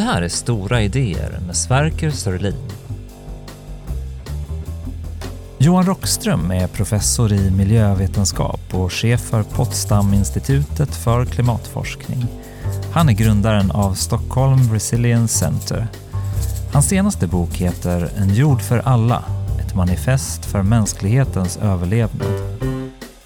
Det här är Stora idéer med Sverker Sörlin. Johan Rockström är professor i miljövetenskap och chef för Potsdaminstitutet för klimatforskning. Han är grundaren av Stockholm Resilience Center. Hans senaste bok heter En jord för alla, ett manifest för mänsklighetens överlevnad.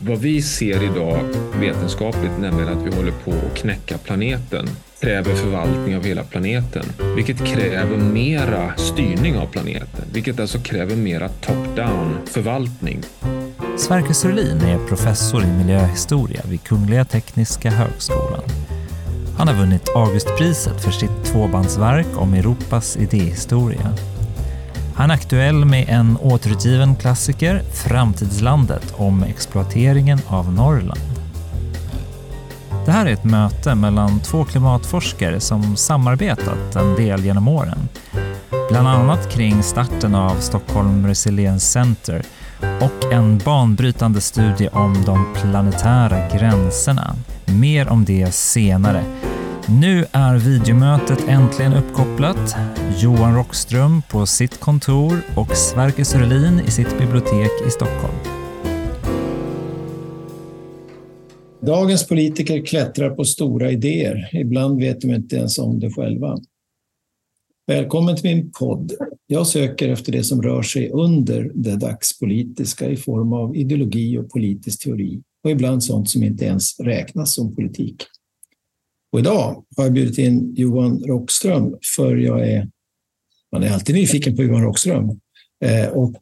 Vad vi ser idag vetenskapligt, nämligen att vi håller på att knäcka planeten, kräver förvaltning av hela planeten, vilket kräver mera styrning av planeten, vilket alltså kräver mera top-down förvaltning. Sverker Sörlin är professor i miljöhistoria vid Kungliga Tekniska Högskolan. Han har vunnit Augustpriset för sitt tvåbandsverk om Europas idéhistoria. Han är aktuell med en återutgiven klassiker, Framtidslandet, om exploateringen av Norrland. Det här är ett möte mellan två klimatforskare som samarbetat en del genom åren. Bland annat kring starten av Stockholm Resilience Center och en banbrytande studie om de planetära gränserna. Mer om det senare. Nu är videomötet äntligen uppkopplat. Johan Rockström på sitt kontor och Sverker Sörlin i sitt bibliotek i Stockholm. Dagens politiker klättrar på stora idéer. Ibland vet de inte ens om det själva. Välkommen till min podd. Jag söker efter det som rör sig under det dagspolitiska i form av ideologi och politisk teori och ibland sånt som inte ens räknas som politik. Och idag har jag bjudit in Johan Rockström för jag är, man är alltid nyfiken på Johan Rockström eh, och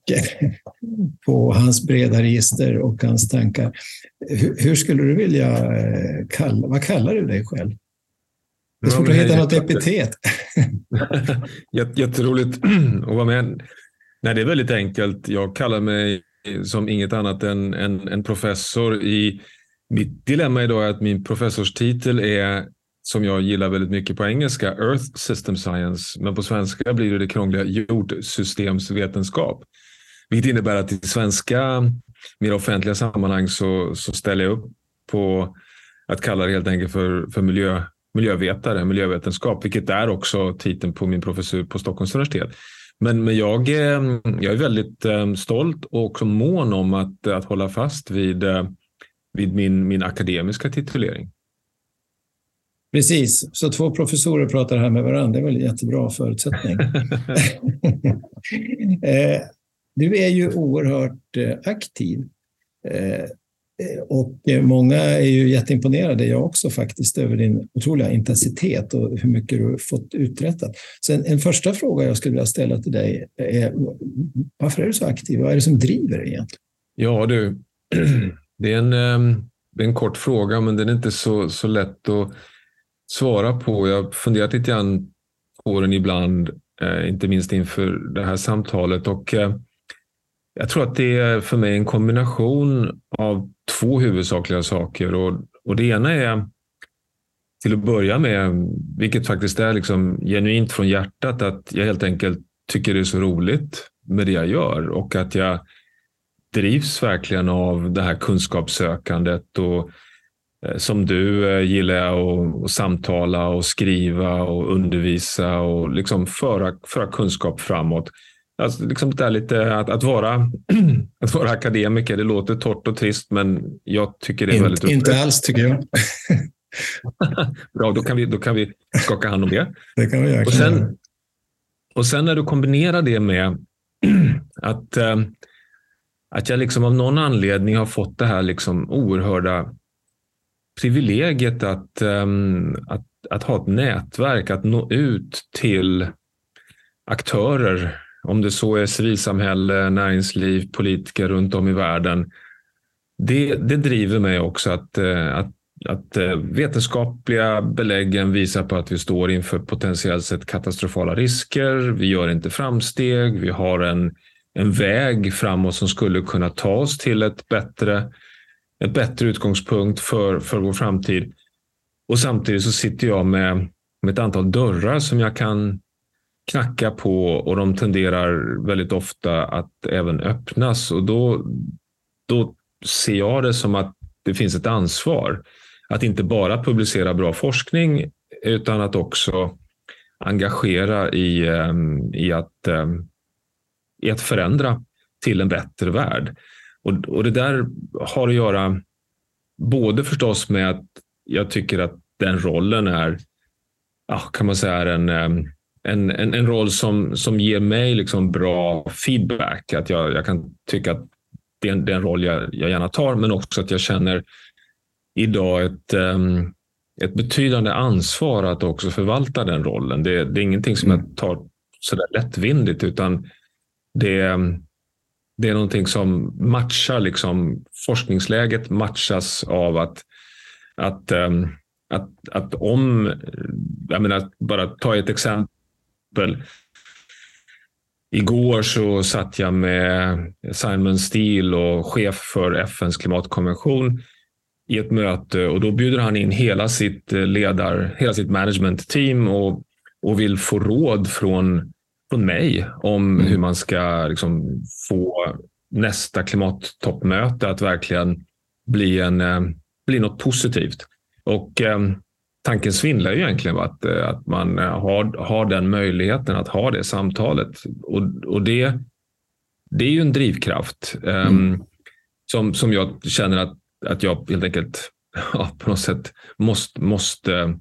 på hans breda register och hans tankar. Hur, skulle du vilja eh, kalla, vad kallar du dig själv? Det är svårt att hitta något epitet. Jätteroligt att vara med. Nej, det är väldigt enkelt. Jag kallar mig som inget annat än en professor i mitt dilemma idag är att min professorstitel är som jag gillar väldigt mycket på engelska, Earth System Science, men på svenska blir det det krångliga jordsystemsvetenskap. Vilket innebär att i svenska, mer offentliga sammanhang så, så ställer jag upp på att kalla det helt enkelt för, för miljö, miljövetare, miljövetenskap, vilket är också titeln på min professur på Stockholms universitet. Men, men jag, eh, jag är väldigt eh, stolt och också mån om att, att hålla fast vid, eh, vid min, min akademiska titulering. Precis, så två professorer pratar här med varandra. Det är väl en jättebra förutsättning. Eh, du är ju oerhört eh, aktiv. Eh, och många är ju jätteimponerade, jag också faktiskt, över din otroliga intensitet och hur mycket du har fått uträttat. Så en, en första fråga jag skulle vilja ställa till dig är varför är du så aktiv? Vad är det som driver dig egentligen? Ja du, det är en, det är en kort fråga men den är inte så, så lätt att svara på. Jag har funderat lite grann på den ibland, eh, inte minst inför det här samtalet. Och, eh, jag tror att det är för mig en kombination av två huvudsakliga saker. Och, och det ena är till att börja med, vilket faktiskt är liksom genuint från hjärtat, att jag helt enkelt tycker det är så roligt med det jag gör och att jag drivs verkligen av det här kunskapssökandet och som du eh, gillar jag att, samtala och skriva och undervisa och liksom föra, föra kunskap framåt. Alltså liksom det lite, att, att, vara, att vara akademiker, det låter torrt och trist, men jag tycker det är In, väldigt roligt. Inte alls tycker jag. Bra, då kan, vi, då kan vi skaka hand om det. Det kan vi och sen, och sen när du kombinerar det med att, eh, att jag liksom av någon anledning har fått det här liksom oerhörda privilegiet att, um, att, att ha ett nätverk, att nå ut till aktörer, om det så är civilsamhälle, näringsliv, politiker runt om i världen. Det, det driver mig också att, eh, att, att eh, vetenskapliga beläggen visar på att vi står inför potentiellt sett katastrofala risker. Vi gör inte framsteg. Vi har en, en väg framåt som skulle kunna ta oss till ett bättre ett bättre utgångspunkt för, för vår framtid. Och samtidigt så sitter jag med, med ett antal dörrar som jag kan knacka på och de tenderar väldigt ofta att även öppnas. Och då, då ser jag det som att det finns ett ansvar att inte bara publicera bra forskning utan att också engagera i, eh, i, att, eh, i att förändra till en bättre värld. Och, och det där har att göra både förstås med att jag tycker att den rollen är, kan man säga, en, ehm, en, en, en roll som, som ger mig liksom bra feedback. Att jag, jag kan tycka att det är en, det är en roll jag, jag gärna tar, men också att jag känner idag ett, um, ett betydande ansvar att också förvalta den rollen. Det, det är ingenting som mm. jag tar sådär lättvindigt, utan det, det är någonting som matchar liksom forskningsläget matchas av att, att, ehm, att, att om, jag menar, bara ta ett exempel. Igår så satt jag med Simon Steele och chef för FNs klimatkonvention i ett möte och då bjuder han in hela sitt eh, ledar, hela sitt management team och, och vill få råd från, från mig om mm. hur man ska liksom få nästa klimattoppmöte att verkligen bli, en, eh, bli något positivt. Och eh, tanken svindlar ju egentligen att, eh, att man har, har den möjligheten att ha det samtalet. Och, och det, det är ju en drivkraft mm. um, som, som jag känner att att jag helt enkelt ja, på något sätt måste, måste,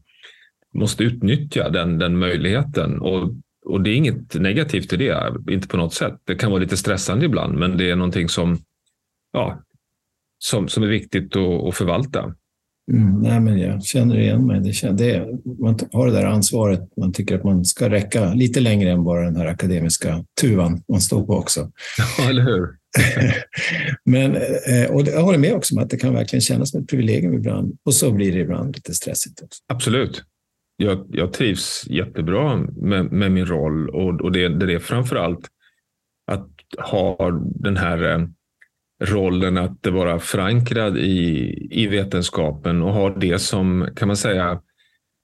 måste utnyttja den, den möjligheten. Och, och det är inget negativt i det, inte på något sätt. Det kan vara lite stressande ibland, men det är någonting som, ja, som, som är viktigt att, att förvalta. Mm, nej, men jag känner igen mig. Det, känner, det, man har det där ansvaret. Man tycker att man ska räcka lite längre än bara den här akademiska tuvan man står på också. Ja, eller hur? Men, eh, och jag håller med också om att det kan verkligen kännas som ett privilegium ibland. Och så blir det ibland lite stressigt. Också. Absolut. Jag, jag trivs jättebra med, med min roll och, och det, det är framför allt att ha den här eh, rollen att vara förankrad i, i vetenskapen och ha det som, kan man säga,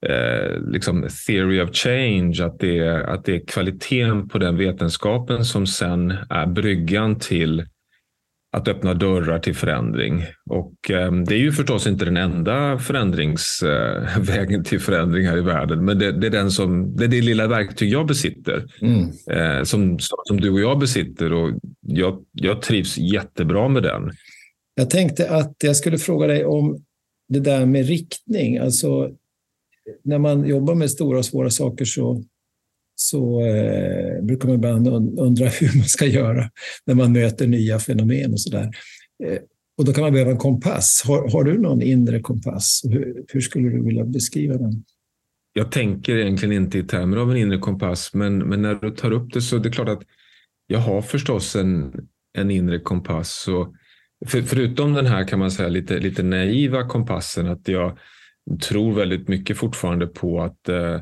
eh, liksom theory of change, att det, är, att det är kvaliteten på den vetenskapen som sen är bryggan till att öppna dörrar till förändring. Och eh, det är ju förstås inte den enda förändringsvägen eh, till förändring här i världen, men det, det, är den som, det är det lilla verktyg jag besitter, mm. eh, som, som du och jag besitter och jag, jag trivs jättebra med den. Jag tänkte att jag skulle fråga dig om det där med riktning. Alltså, när man jobbar med stora och svåra saker så, så eh, brukar man ibland undra hur man ska göra när man möter nya fenomen och sådär. Eh, och då kan man behöva en kompass. Har, har du någon inre kompass? Hur, hur, skulle du vilja beskriva den? Jag tänker egentligen inte i termer av en inre kompass, men, men när du tar upp det så är det klart att jag har förstås en, en inre kompass. Så för, förutom den här kan man säga lite, lite naiva kompassen, att jag tror väldigt mycket fortfarande på att eh,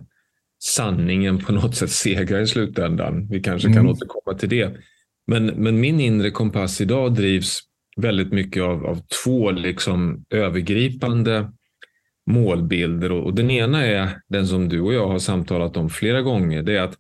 sanningen på något sätt segrar i slutändan. Vi kanske kan mm. återkomma till det. Men, men min inre kompass idag drivs väldigt mycket av, av två liksom övergripande målbilder. Och, och den ena är den som du och jag har samtalat om flera gånger. Det är att,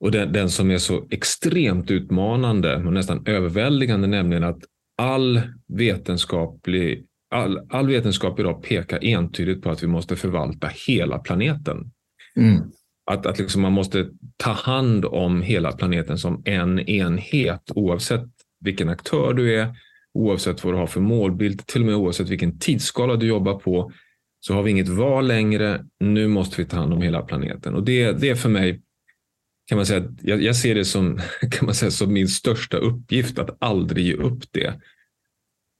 och den, den som är så extremt utmanande och nästan överväldigande, nämligen att all vetenskaplig all, all vetenskap idag pekar entydigt på att vi måste förvalta hela planeten. Mm. Att, att liksom man måste ta hand om hela planeten som en enhet oavsett vilken aktör du är, oavsett vad du har för målbild, till och med oavsett vilken tidsskala du jobbar på, så har vi inget val längre. Nu måste vi ta hand om hela planeten. Och det, det är för mig, kan man säga, jag, jag ser det som, kan man säga, som min största uppgift att aldrig ge upp det.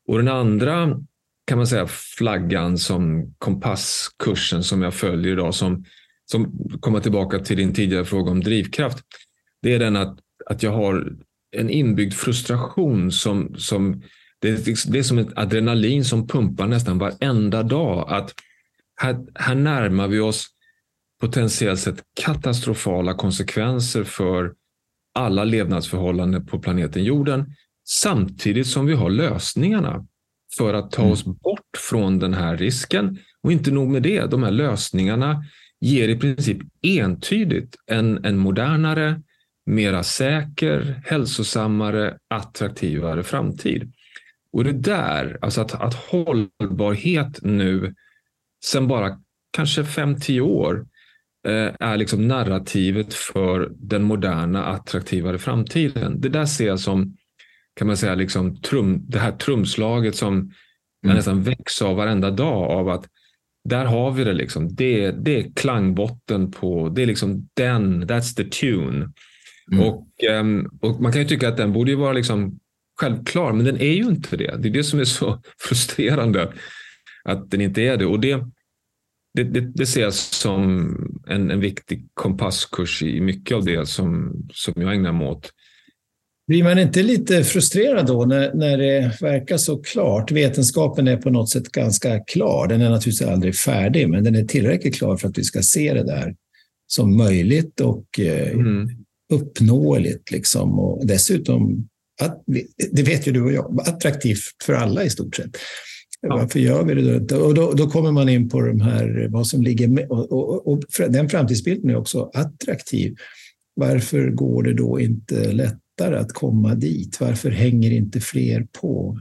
Och den andra kan man säga flaggan som kompasskursen som jag följer idag som, som kommer tillbaka till din tidigare fråga om drivkraft. Det är den att, att jag har en inbyggd frustration som, som det, är, det är som ett adrenalin som pumpar nästan varenda dag. Att här, här närmar vi oss potentiellt sett katastrofala konsekvenser för alla levnadsförhållanden på planeten jorden samtidigt som vi har lösningarna för att ta mm. oss bort från den här risken. Och inte nog med det, de här lösningarna ger i princip entydigt en, en modernare, mera säker, hälsosammare, attraktivare framtid. Och det där, alltså att, att hållbarhet nu, sen bara kanske fem tio år, eh, är liksom narrativet för den moderna, attraktivare framtiden. Det där ser jag som, kan man säga, liksom trum, det här trumslaget som mm. jag nästan väcks av varenda dag av att där har vi det. Liksom. Det, det är klangbotten på, det är liksom den, that's the tune. Mm. Och, um, och Man kan ju tycka att den borde vara liksom självklar, men den är ju inte det. Det är det som är så frustrerande, att den inte är det. Och det, det, det, det ser jag som en, en viktig kompasskurs i mycket av det som, som jag ägnar mig åt. Blir man inte lite frustrerad då när, när det verkar så klart? Vetenskapen är på något sätt ganska klar. Den är naturligtvis aldrig färdig, men den är tillräckligt klar för att vi ska se det där som möjligt och eh, mm. uppnåeligt. Liksom. Och dessutom, att, det vet ju du och jag, attraktivt för alla i stort sett. Ja. Varför gör vi det då Och då, då, kommer man in på de här, vad som ligger med. Och, och, och, den framtidsbilden är också attraktiv. Varför går det då inte lättare att komma dit? Varför hänger inte fler på?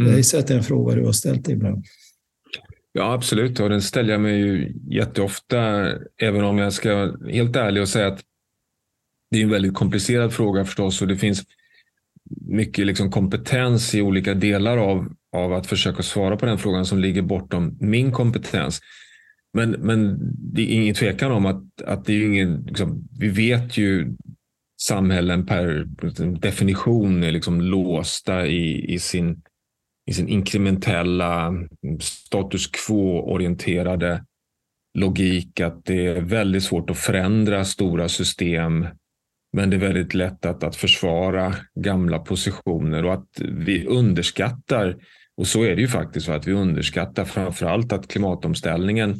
Mm. Jag gissar att det är en fråga du har ställt dig ibland. Ja, absolut. Och den ställer jag mig ju jätteofta, även om jag ska vara helt ärlig och säga att det är en väldigt komplicerad fråga förstås och det finns mycket liksom kompetens i olika delar av, av att försöka svara på den frågan som ligger bortom min kompetens. Men, men det är ingen tvekan om att, att det är ingen, liksom, vi vet ju samhällen per definition är liksom låsta i, i, sin, i sin inkrementella mm, status quo-orienterade logik. Att det är väldigt svårt att förändra stora system men det är väldigt lätt att, att försvara gamla positioner och att vi underskattar, och så är det ju faktiskt, att vi underskattar framför allt att klimatomställningen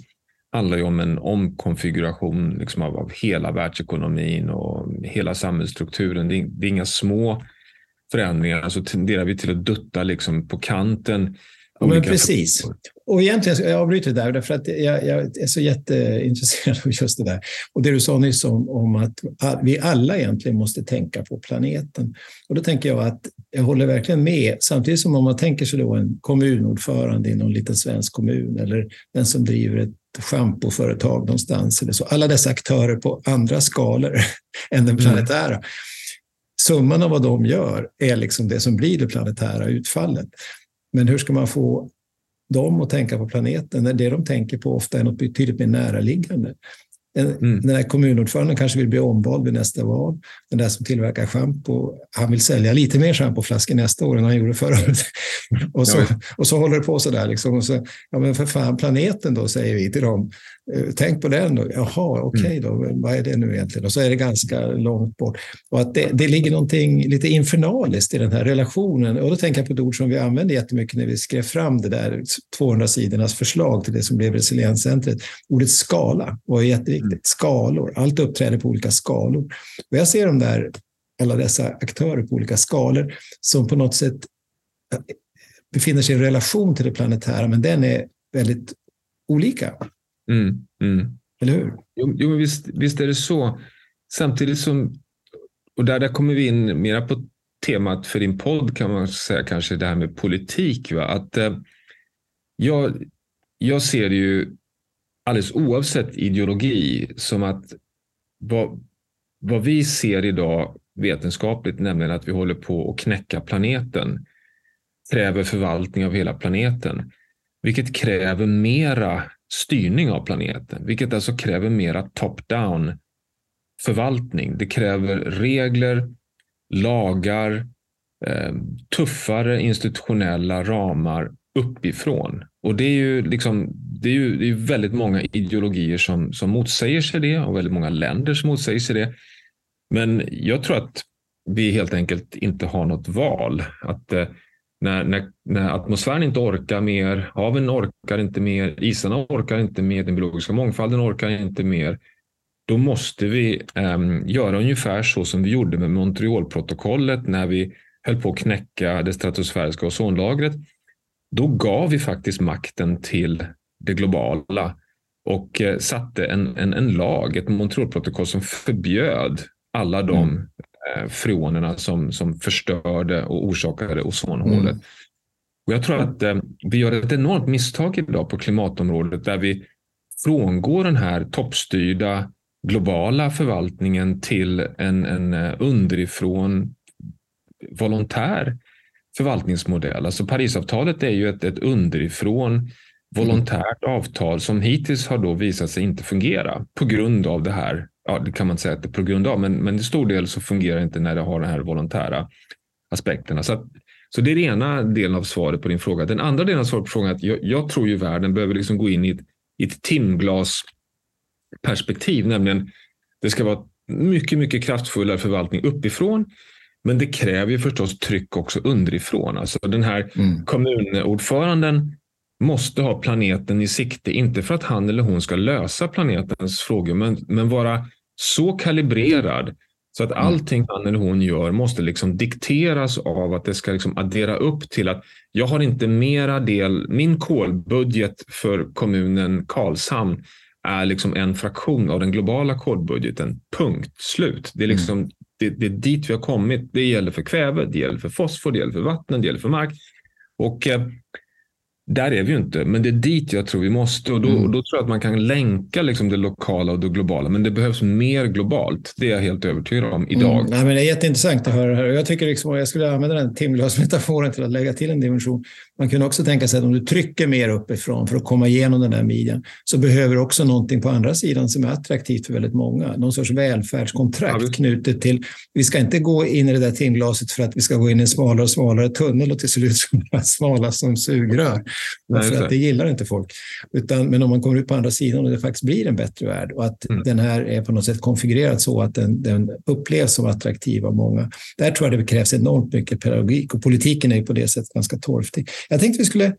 handlar ju om en omkonfiguration liksom av, av hela världsekonomin och hela samhällsstrukturen. Det är, det är inga små förändringar, så alltså tenderar vi till att dutta liksom på kanten Ja, men precis. Och egentligen, jag avbryter där, därför att jag, jag, är så jätteintresserad av just det där. Och det du sa nyss om, om att vi alla egentligen måste tänka på planeten. Och då tänker jag att jag håller verkligen med. Samtidigt som om man tänker sig då en kommunordförande i någon liten svensk kommun eller den som driver ett schampoföretag någonstans. Eller så. Alla dessa aktörer på andra skalor än den mm. planetära. Mm. Summan av vad de gör är liksom det som blir det planetära utfallet. Men hur ska man få dem att tänka på planeten när det de tänker på ofta är något betydligt mer näraliggande? Mm. Den här kommunordföranden kanske vill bli omvald vid nästa val. Den där som tillverkar schampo, han vill sälja lite mer schampoflaskor nästa år än han gjorde förra året. och, så, och så håller det på så där. Liksom. Och så, ja, men för fan, planeten då, säger vi till dem. Eh, tänk på den då. Jaha, okej okay då. Mm. Vad är det nu egentligen? Och så är det ganska långt bort. Och att det, det ligger någonting lite infernaliskt i den här relationen. Och då tänker jag på ett ord som vi använde jättemycket när vi skrev fram det där 200 sidornas förslag till det som blev resilienscentret. Ordet skala var jätteviktigt. Mm. Skalor. Allt uppträder på olika skalor. Och jag ser de där, alla dessa aktörer på olika skalor som på något sätt eh, befinner sig i relation till det planetära, men den är väldigt olika. Mm, mm. Eller hur? Jo, jo men visst, visst, är det så. Samtidigt som, och där, där kommer vi in mera på temat för din podd kan man säga kanske det här med politik. Va? Att, eh, jag, jag ser det ju alldeles oavsett ideologi som att vad, vad vi ser idag vetenskapligt, nämligen att vi håller på att knäcka planeten, kräver förvaltning av hela planeten. Vilket kräver mera styrning av planeten, vilket alltså kräver mera top-down förvaltning. Det kräver regler, lagar, eh, tuffare institutionella ramar uppifrån. Och det är ju, liksom, det är ju det är väldigt många ideologier som, som motsäger sig det och väldigt många länder som motsäger sig det. Men jag tror att vi helt enkelt inte har något val. Att eh, när, när, när atmosfären inte orkar mer, haven orkar inte mer, isarna orkar inte mer, den biologiska mångfalden orkar inte mer, då måste vi eh, göra ungefär så som vi gjorde med Montrealprotokollet när vi höll på att knäcka det stratosfäriska ozonlagret. Då gav vi faktiskt makten till det globala och eh, satte en, en, en lag, ett Montrealprotokoll som förbjöd alla de mm. Eh, freonerna som, som förstörde och orsakade ozonhålet. Mm. Och jag tror att eh, vi gör ett enormt misstag idag på klimatområdet där vi frångår den här toppstyrda globala förvaltningen till en, en eh, underifrån volontär förvaltningsmodell. Alltså Parisavtalet är ju ett, ett underifrån volontärt avtal som hittills har då visat sig inte fungera på grund av det här. Ja, det kan man säga att det är på grund av, men, men i stor del så fungerar det inte när det har de här volontära aspekterna. Så, att, så det är den ena delen av svaret på din fråga. Den andra delen av svaret på frågan är att jag, jag tror ju världen behöver liksom gå in i ett, i ett timglasperspektiv, nämligen det ska vara mycket, mycket kraftfullare förvaltning uppifrån. Men det kräver ju förstås tryck också underifrån. Alltså den här mm. kommunordföranden måste ha planeten i sikte, inte för att han eller hon ska lösa planetens frågor, men, men vara så kalibrerad så att mm. allting han eller hon gör måste liksom dikteras av att det ska liksom addera upp till att jag har inte mera del, min kolbudget för kommunen Karlshamn är liksom en fraktion av den globala kolbudgeten. Punkt slut. Det är, liksom, mm. det, det, är dit vi har kommit. Det gäller för kväve, det gäller för fosfor, det gäller för vatten, det gäller för mark. Och eh, där är vi ju inte, men det är dit jag tror vi måste. Och då, mm. då tror jag att man kan länka liksom det lokala och det globala. Men det behövs mer globalt. Det är jag helt övertygad om idag. Mm. Nej, men det är jätteintressant att höra det här. Jag, tycker liksom, jag skulle använda den timglasmetaforen till att lägga till en dimension. Man kunde också tänka sig att om du trycker mer uppifrån för att komma igenom den där midjan så behöver du också någonting på andra sidan som är attraktivt för väldigt många. Någon sorts välfärdskontrakt ja, knutet till, vi ska inte gå in i det där timglaset för att vi ska gå in i en smalare och smalare tunnel och till slut smala som sugrör. Nej, för att det gillar inte folk. Utan, men om man kommer ut på andra sidan och det faktiskt blir en bättre värld och att mm. den här är på något sätt konfigurerad så att den, den upplevs som attraktiv av många. Där tror jag det krävs enormt mycket pedagogik och politiken är på det sättet ganska torftig. Jag tänkte vi skulle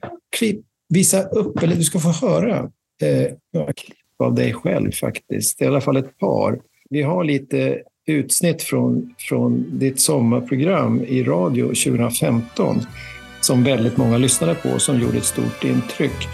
visa upp, eller du ska få höra eh, några klipp av dig själv faktiskt. I alla fall ett par. Vi har lite utsnitt från, från ditt sommarprogram i radio 2015 som väldigt många lyssnade på och som gjorde ett stort intryck.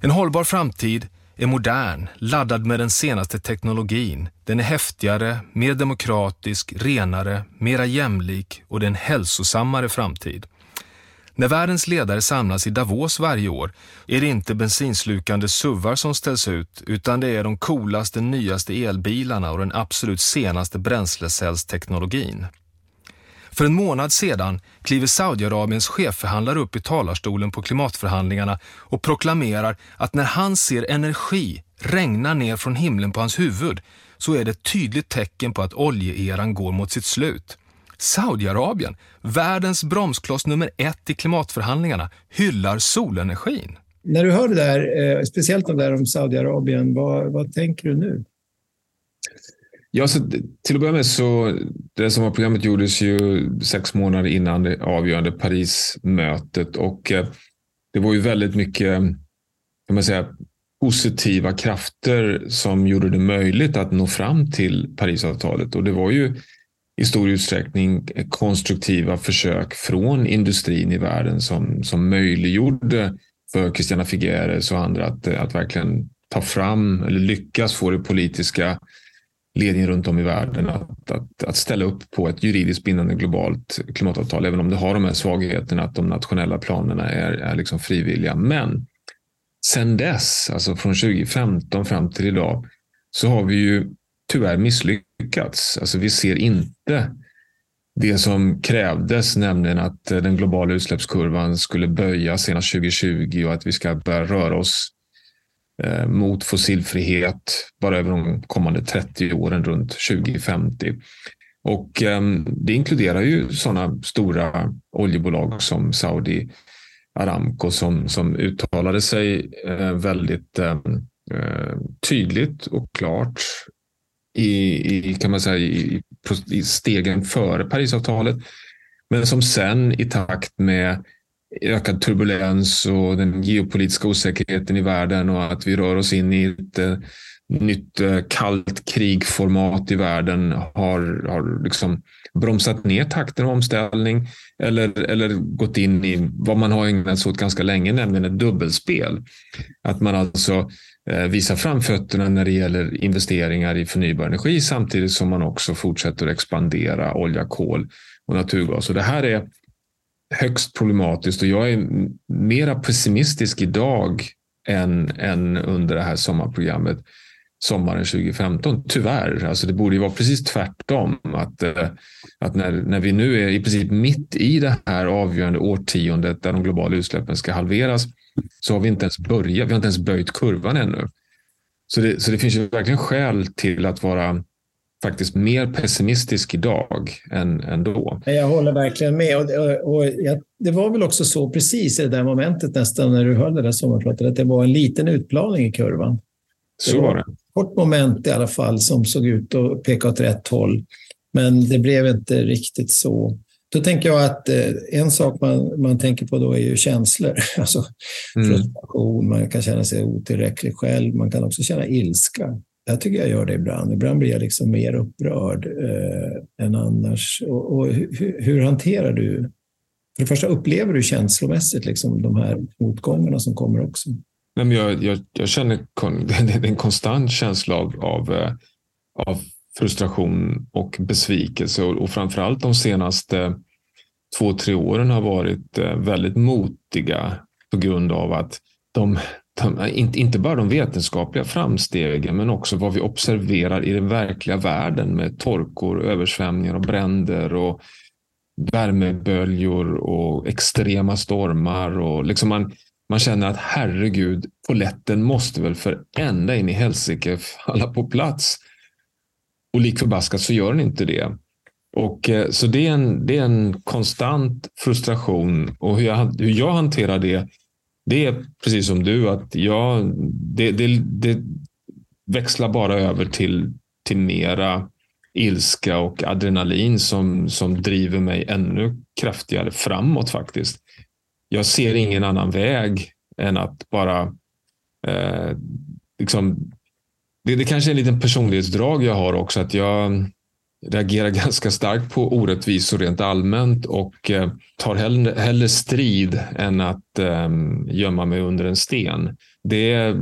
En hållbar framtid är modern, laddad med den senaste teknologin. Den är häftigare, mer demokratisk, renare, mera jämlik och det är en hälsosammare framtid. När världens ledare samlas i Davos varje år är det inte bensinslukande suvar som ställs ut utan det är de coolaste, nyaste elbilarna och den absolut senaste bränslecellsteknologin. För en månad sedan kliver Saudiarabiens chefförhandlare upp i talarstolen på klimatförhandlingarna och proklamerar att när han ser energi regna ner från himlen på hans huvud så är det ett tydligt tecken på att oljeeran går mot sitt slut. Saudiarabien, världens bromskloss nummer ett i klimatförhandlingarna, hyllar solenergin. När du hör det där, eh, speciellt det där om Saudiarabien, vad, vad tänker du nu? Ja, så till att börja med så det som var programmet gjordes ju sex månader innan det avgörande Parismötet och eh, det var ju väldigt mycket kan man säga, positiva krafter som gjorde det möjligt att nå fram till Parisavtalet och det var ju i stor utsträckning konstruktiva försök från industrin i världen som, som möjliggjorde för Christiana Figueres och andra att, att verkligen ta fram eller lyckas få det politiska ledningen runt om i världen att, att, att ställa upp på ett juridiskt bindande globalt klimatavtal, även om det har de här svagheterna att de nationella planerna är, är liksom frivilliga. Men sen dess, alltså från 2015 fram till idag, så har vi ju tyvärr misslyckats. Alltså vi ser inte det som krävdes, nämligen att eh, den globala utsläppskurvan skulle böja senast 2020 och att vi ska börja röra oss eh, mot fossilfrihet bara över de kommande 30 åren runt 2050. Och ehm, det inkluderar ju sådana stora oljebolag som Saudi Aramco som, som uttalade sig eh, väldigt ehm, tydligt och klart i, i, kan man säga, i, i stegen före Parisavtalet. Men som sen i takt med ökad turbulens och den geopolitiska osäkerheten i världen och att vi rör oss in i ett eh, nytt eh, kallt krigformat i världen har, har liksom bromsat ner takten av omställning eller, eller gått in i vad man har ägnat sig åt ganska länge, nämligen ett dubbelspel. Att man alltså Eh, Eh, visa framfötterna när det gäller investeringar i förnybar energi samtidigt som man också fortsätter att expandera olja, kol och naturgas. Och det här är högst problematiskt och jag är mera pessimistisk idag än, än under det här sommarprogrammet sommaren 2015. Tyvärr, alltså det borde ju vara precis tvärtom. Att, eh, att när, när vi nu är i princip mitt i det här avgörande årtiondet där de globala utsläppen ska halveras så har vi inte ens börjat. Vi har inte ens böjt kurvan ännu. Så det, så det finns ju verkligen skäl till att vara faktiskt mer pessimistisk idag än, än då. Jag håller verkligen med. Och, och, och jag, det var väl också så precis i det där momentet nästan när du höll det där sommarpratet att det var en liten utplaning i kurvan. Så var det. Kort moment i alla fall som såg ut att peka åt rätt håll. Men det blev inte riktigt så. Då tänker jag att eh, en sak man, man tänker på då är ju känslor. Alltså mm. frustration, man kan känna sig otillräcklig själv, man kan också känna ilska. Jag tycker jag gör det ibland. Ibland blir jag liksom mer upprörd eh, än annars. Och, och hur, hur, hanterar du? För det första, upplever du känslomässigt liksom de här motgångarna som kommer också? Nej, men jag, jag, jag känner en konstant känsla av, av, eh, av frustration och besvikelse och, och framförallt de senaste två, tre åren har varit eh, väldigt motiga på grund av att de, de, inte bara de vetenskapliga framstegen, men också vad vi observerar i den verkliga världen med torkor, översvämningar och bränder och värmeböljor och extrema stormar. Och liksom man, man känner att herregud, poletten måste väl för ända in i helsike falla på plats. Och lik förbaskat så gör den inte det. Och, eh, så det är, en, det är en konstant frustration och hur jag, hur jag hanterar det, det är precis som du, att jag, det, det, det växlar bara över till, till mera ilska och adrenalin som, som driver mig ännu kraftigare framåt faktiskt. Jag ser ingen annan väg än att bara eh, liksom, det, det kanske är en liten personlighetsdrag jag har också, att jag reagerar ganska starkt på orättvisor rent allmänt och eh, tar hellre, hellre strid än att eh, gömma mig under en sten. Det är,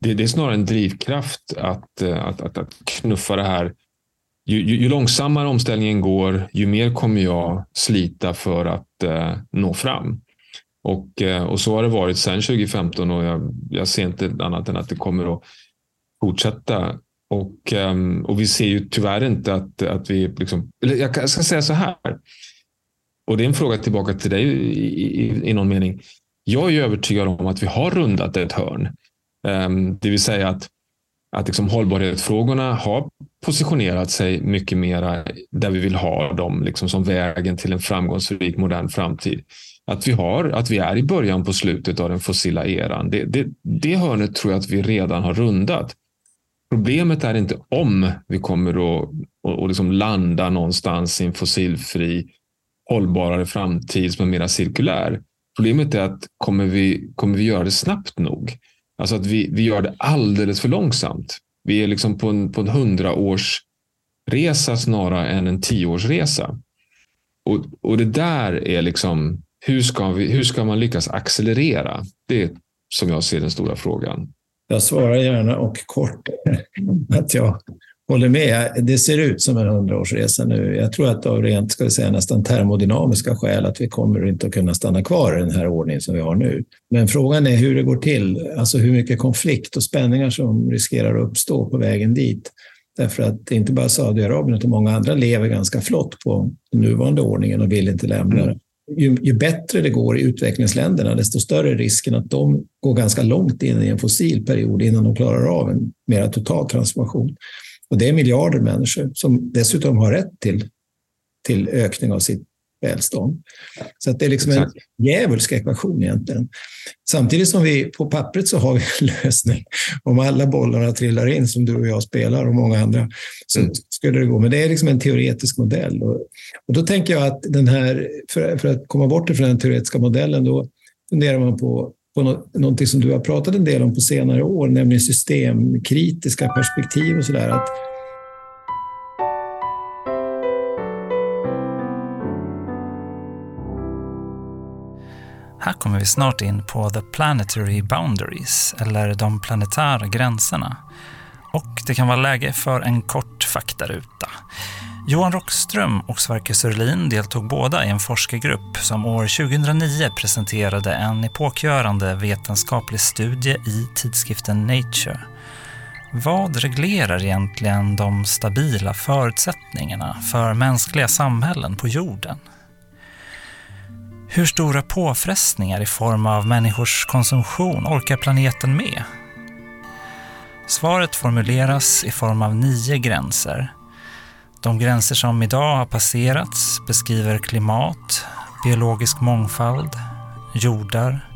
det, det är snarare en drivkraft att, eh, att, att, att knuffa det här. Ju, ju, ju, långsammare omställningen går, ju mer kommer jag slita för att eh, nå fram. Och, eh, och så har det varit sedan 2015 och jag, jag ser inte annat än att det kommer att fortsätta och, ehm, och vi ser ju tyvärr inte att, att vi... Liksom, eller jag ska säga så här. Och det är en fråga tillbaka till dig i, i, i någon mening. Jag är övertygad om att vi har rundat ett hörn. Ehm, det vill säga att, att liksom hållbarhetsfrågorna har positionerat sig mycket mera där vi vill ha dem liksom som vägen till en framgångsrik modern framtid. Att vi, har, att vi är i början på slutet av den fossila eran. Det, det, det hörnet tror jag att vi redan har rundat. Problemet är inte om vi kommer att och, liksom landa någonstans i en fossilfri, hållbarare framtid som är mer cirkulär. Problemet är att kommer vi, kommer vi göra det snabbt nog? Alltså att vi, vi gör det alldeles för långsamt. Vi är liksom på en, på en hundraårsresa snarare än en tioårsresa. Och, och det där är liksom, hur ska, vi, hur ska man lyckas accelerera? Det är som jag ser den stora frågan. Jag svarar gärna och kort att jag håller med. Det ser ut som en hundraårsresa nu. Jag tror att av rent, ska vi säga, nästan termodynamiska skäl att vi kommer inte att kunna stanna kvar i den här ordningen som vi har nu. Men frågan är hur det går till, alltså hur mycket konflikt och spänningar som riskerar att uppstå på vägen dit. Därför att inte bara Saudiarabien utan många andra lever ganska flott på den nuvarande ordningen och vill inte lämna den ju, ju, bättre det går i utvecklingsländerna, desto större är risken att de går ganska långt in i en fossil period innan de klarar av en mer total transformation. Och det är miljarder människor som dessutom har rätt till, till ökning av sitt välstånd. Så att det är liksom en djävulsk ekvation egentligen. Samtidigt som vi på pappret så har vi en lösning. Om alla bollarna trillar in som du och jag spelar och många andra så mm. skulle det gå. Men det är liksom en teoretisk modell. Och, och då tänker jag att den här, för, för, att komma bort från den teoretiska modellen, då funderar man på på något, någonting som du har pratat en del om på senare år, nämligen systemkritiska perspektiv och sådär. Här kommer vi snart in på the planetary boundaries, eller de planetära gränserna. Och det kan vara läge för en kort faktaruta. Johan Rockström och Sverker Sörlin deltog båda i en forskargrupp som år 2009 presenterade en epokgörande vetenskaplig studie i tidskriften Nature. Vad reglerar egentligen de stabila förutsättningarna för mänskliga samhällen på jorden? Hur stora påfrestningar i form av människors konsumtion orkar planeten med? Svaret formuleras i form av nio gränser. De gränser som idag har passerats beskriver klimat, biologisk mångfald, jordar,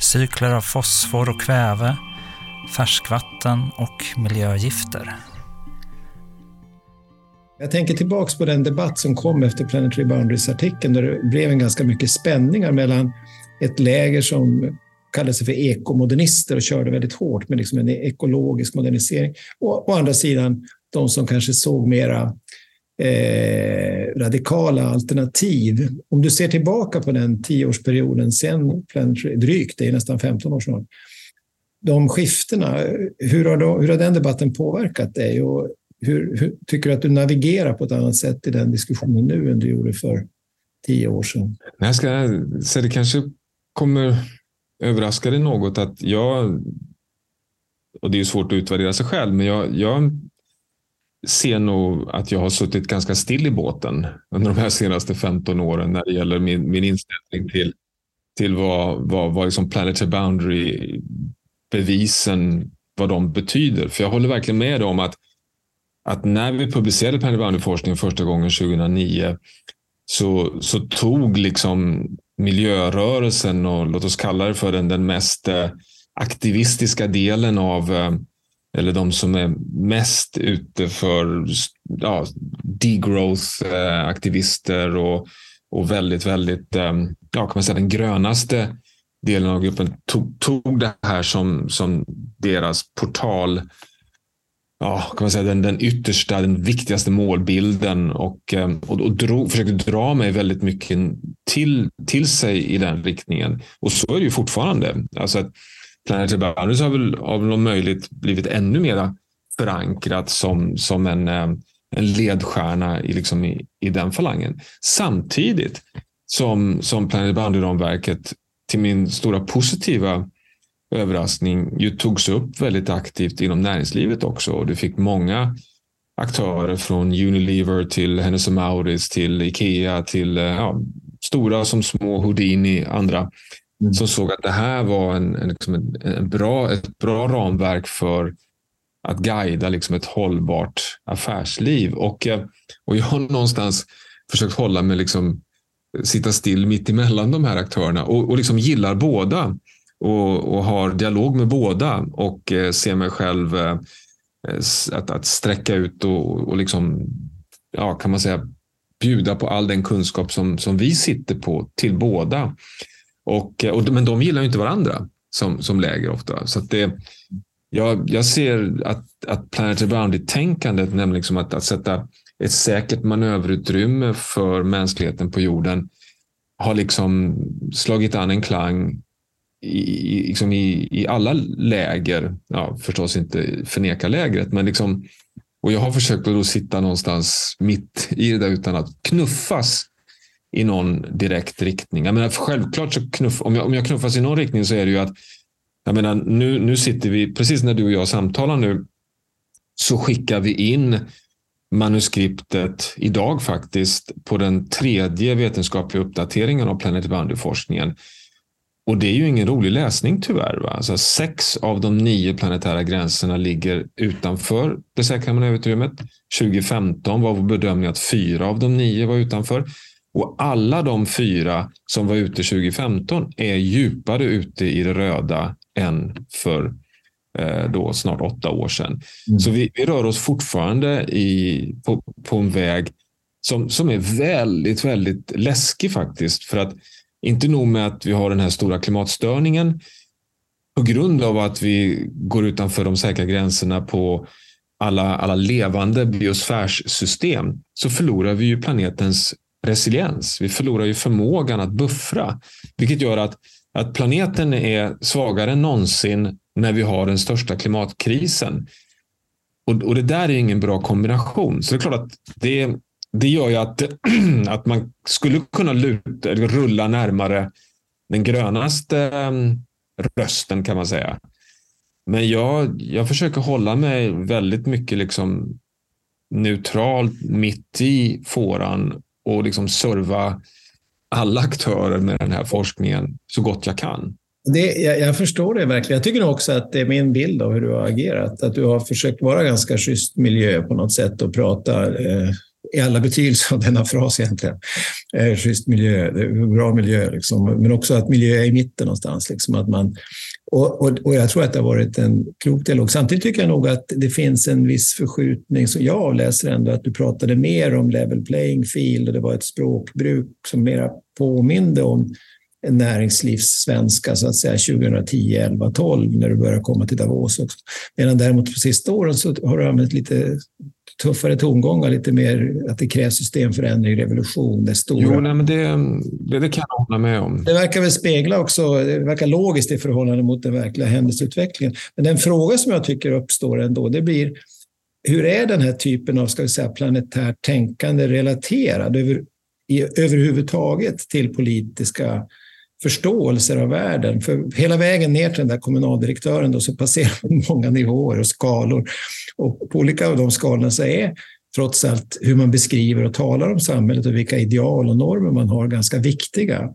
cykler av fosfor och kväve, färskvatten och miljögifter. Jag tänker tillbaka på den debatt som kom efter Planetary Boundaries-artikeln där det blev en ganska mycket spänningar mellan ett läger som kallade sig för ekomodernister och körde väldigt hårt med liksom en ekologisk modernisering. Och å andra sidan de som kanske såg mera eh, radikala alternativ. Om du ser tillbaka på den tioårsperioden sen Planetary, drygt, det är nästan 15 år sedan. de skiftena, hur har, då, hur har den debatten påverkat dig? Och hur, hur, tycker du att du navigerar på ett annat sätt i den diskussionen nu än du gjorde för tio år sedan? Jag ska säga det kanske kommer överraska dig något att jag, och det är svårt att utvärdera sig själv, men jag, jag ser nog att jag har suttit ganska still i båten under de här senaste 15 åren när det gäller min, min inställning till, till vad, vad, vad liksom Planetary Boundary bevisen, vad de betyder. För jag håller verkligen med om att att när vi publicerade Penny första gången 2009 så, så tog liksom miljörörelsen och låt oss kalla det för den, den mest eh, aktivistiska delen av eh, eller de som är mest ute för ja, degrowth-aktivister eh, och, och väldigt, väldigt, ja, kan man säga den grönaste delen av gruppen tog, tog det här som, som deras portal ja, kan man säga, den, den yttersta, den viktigaste målbilden och, ehm, och, och drog, försökte dra mig väldigt mycket till, till sig i den riktningen. Och så är det ju fortfarande. Alltså att Planet Boundaries har väl av någon möjlighet blivit ännu mer förankrat som, som en, ehm, en ledstjärna i, liksom i, i den falangen. Samtidigt som, som Planet Boundary-ramverket till min stora positiva överraskning ju togs upp väldigt aktivt inom näringslivet också. Och du fick många aktörer från Unilever till Hennes Mauritz till Ikea till eh, ja, stora som små Houdini andra mm. som såg att det här var en, en, liksom en, en, bra, ett bra ramverk för att guida liksom ett hållbart affärsliv. Och, eh, och jag har någonstans försökt hålla mig, liksom, sitta still mitt emellan de här aktörerna och, och liksom gillar båda och, och har dialog med båda och eh, ser mig själv eh, att, att sträcka ut och, och liksom, ja, kan man säga, bjuda på all den kunskap som, som vi sitter på till båda. Och, eh, och, men de gillar ju inte varandra som, som läger ofta. Så det, jag, jag ser att, att Planetary Boundary-tänkandet, nämligen liksom att, att sätta ett säkert manöverutrymme för mänskligheten på jorden, har liksom slagit an en klang i, liksom i, i alla läger, ja, förstås inte förneka lägret, men liksom, och jag har försökt att då sitta någonstans mitt i det där utan att knuffas i någon direkt riktning. Jag menar, självklart så knuff, om, jag, om jag knuffas i någon riktning så är det ju att jag menar, nu, nu sitter vi, precis när du och jag samtalar nu, så skickar vi in manuskriptet idag faktiskt på den tredje vetenskapliga uppdateringen av Planet Boundary-forskningen. Och det är ju ingen rolig läsning tyvärr. Va? Alltså sex av de nio planetära gränserna ligger utanför det säkra manöverutrymmet. 2015 var vår bedömning att fyra av de nio var utanför. Och alla de fyra som var ute 2015 är djupare ute i det röda än för eh, då snart åtta år sedan. Mm. Så vi, vi, rör oss fortfarande i, på, på en väg som, som är väldigt, väldigt läskig faktiskt. För att inte nog med att vi har den här stora klimatstörningen på grund av att vi går utanför de säkra gränserna på alla, alla levande biosfärssystem så förlorar vi ju planetens resiliens. Vi förlorar ju förmågan att buffra, vilket gör att, att planeten är svagare än någonsin när vi har den största klimatkrisen. Och, och det där är ingen bra kombination. Så det är klart att det, det gör ju att, att man skulle kunna luta, rulla närmare den grönaste ehm, rösten kan man säga. Men jag, jag försöker hålla mig väldigt mycket liksom neutralt mitt i fåran och liksom serva alla aktörer med den här forskningen så gott jag kan. Det, jag, jag, förstår det verkligen. Jag tycker också att det är min bild av hur du har agerat. Att du har försökt vara ganska schysst miljö på något sätt och prata eh, i alla betydelser av denna fras egentligen. Eh, schysst miljö, bra miljö, liksom. men också att miljö är i mitten någonstans. Liksom, att man, och, och, och, jag tror att det har varit en klok dialog. Samtidigt tycker jag nog att det finns en viss förskjutning, Så jag avläser ändå, att du pratade mer om level playing field och det var ett språkbruk som mera påminde om näringslivssvenska så att säga 2010, 11, 12 när du börjar komma till Davos också. Medan däremot på sista åren så har du använt lite tuffare tongångar, lite mer att det krävs systemförändring, revolution. Det stora. Jo, nej, men det, det, det kan jag hålla med om. Det verkar väl spegla också, det verkar logiskt i förhållande mot den verkliga händelseutvecklingen. Men den fråga som jag tycker uppstår ändå, det blir hur är den här typen av ska vi säga, planetärt tänkande relaterad över, i, överhuvudtaget till politiska förståelser av världen. För hela vägen ner till den där kommunaldirektören då, så passerar man många nivåer och skalor. Och på olika av de skalorna så är trots allt hur man beskriver och talar om samhället och vilka ideal och normer man har ganska viktiga.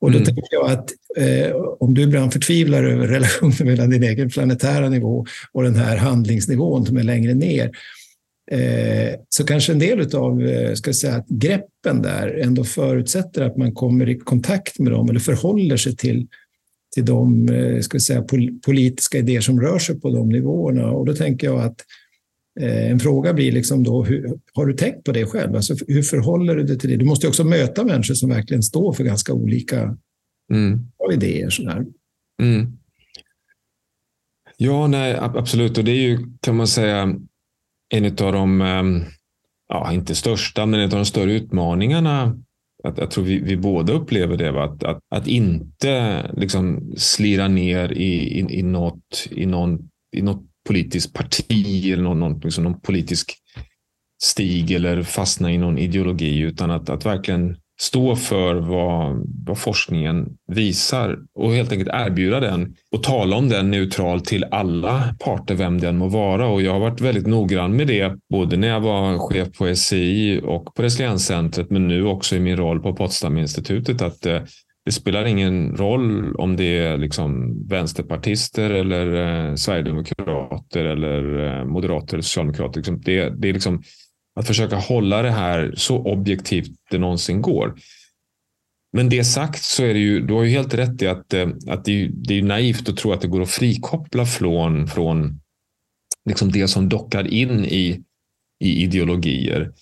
Och då mm. tänker jag att eh, om du ibland förtvivlar över relationen mellan din egen planetära nivå och den här handlingsnivån som är längre ner, så kanske en del av eh, ska säga, greppen där ändå förutsätter att man kommer i kontakt med dem eller förhåller sig till, till de eh, ska säga, politiska idéer som rör sig på de nivåerna. Och då tänker jag att en fråga blir liksom då, hur, har du tänkt på det själv? Alltså, hur förhåller du dig till det? Du måste också möta människor som verkligen står för ganska olika mm. idéer. Sådär. Mm. Ja, nej, absolut. Och det är ju, kan man säga, en av de, ehm, ja, inte största, men en av de större utmaningarna. Att jag tror vi, vi båda upplever det, att, att, att inte liksom slira ner i, i, i, något, i, någon, i något politiskt parti eller någon, någon, liksom någon politisk stig eller fastna i någon ideologi, utan att, att verkligen stå för vad, vad forskningen visar och helt enkelt erbjuda den och tala om den neutralt till alla parter, vem den må vara. Och jag har varit väldigt noggrann med det, både när jag var chef på SCI och på Resilienscentret, men nu också i min roll på Potsdaminstitutet, att eh, det spelar ingen roll om det är liksom vänsterpartister eller eh, sverigedemokrater eller eh, moderater eller socialdemokrater. Liksom det, det är liksom att försöka hålla det här så objektivt det någonsin går. Men det sagt så är det ju, du har ju helt rätt i att, eh, att det, är, det är naivt att tro att det går att frikoppla från, från liksom det som dockar in i, i ideologier.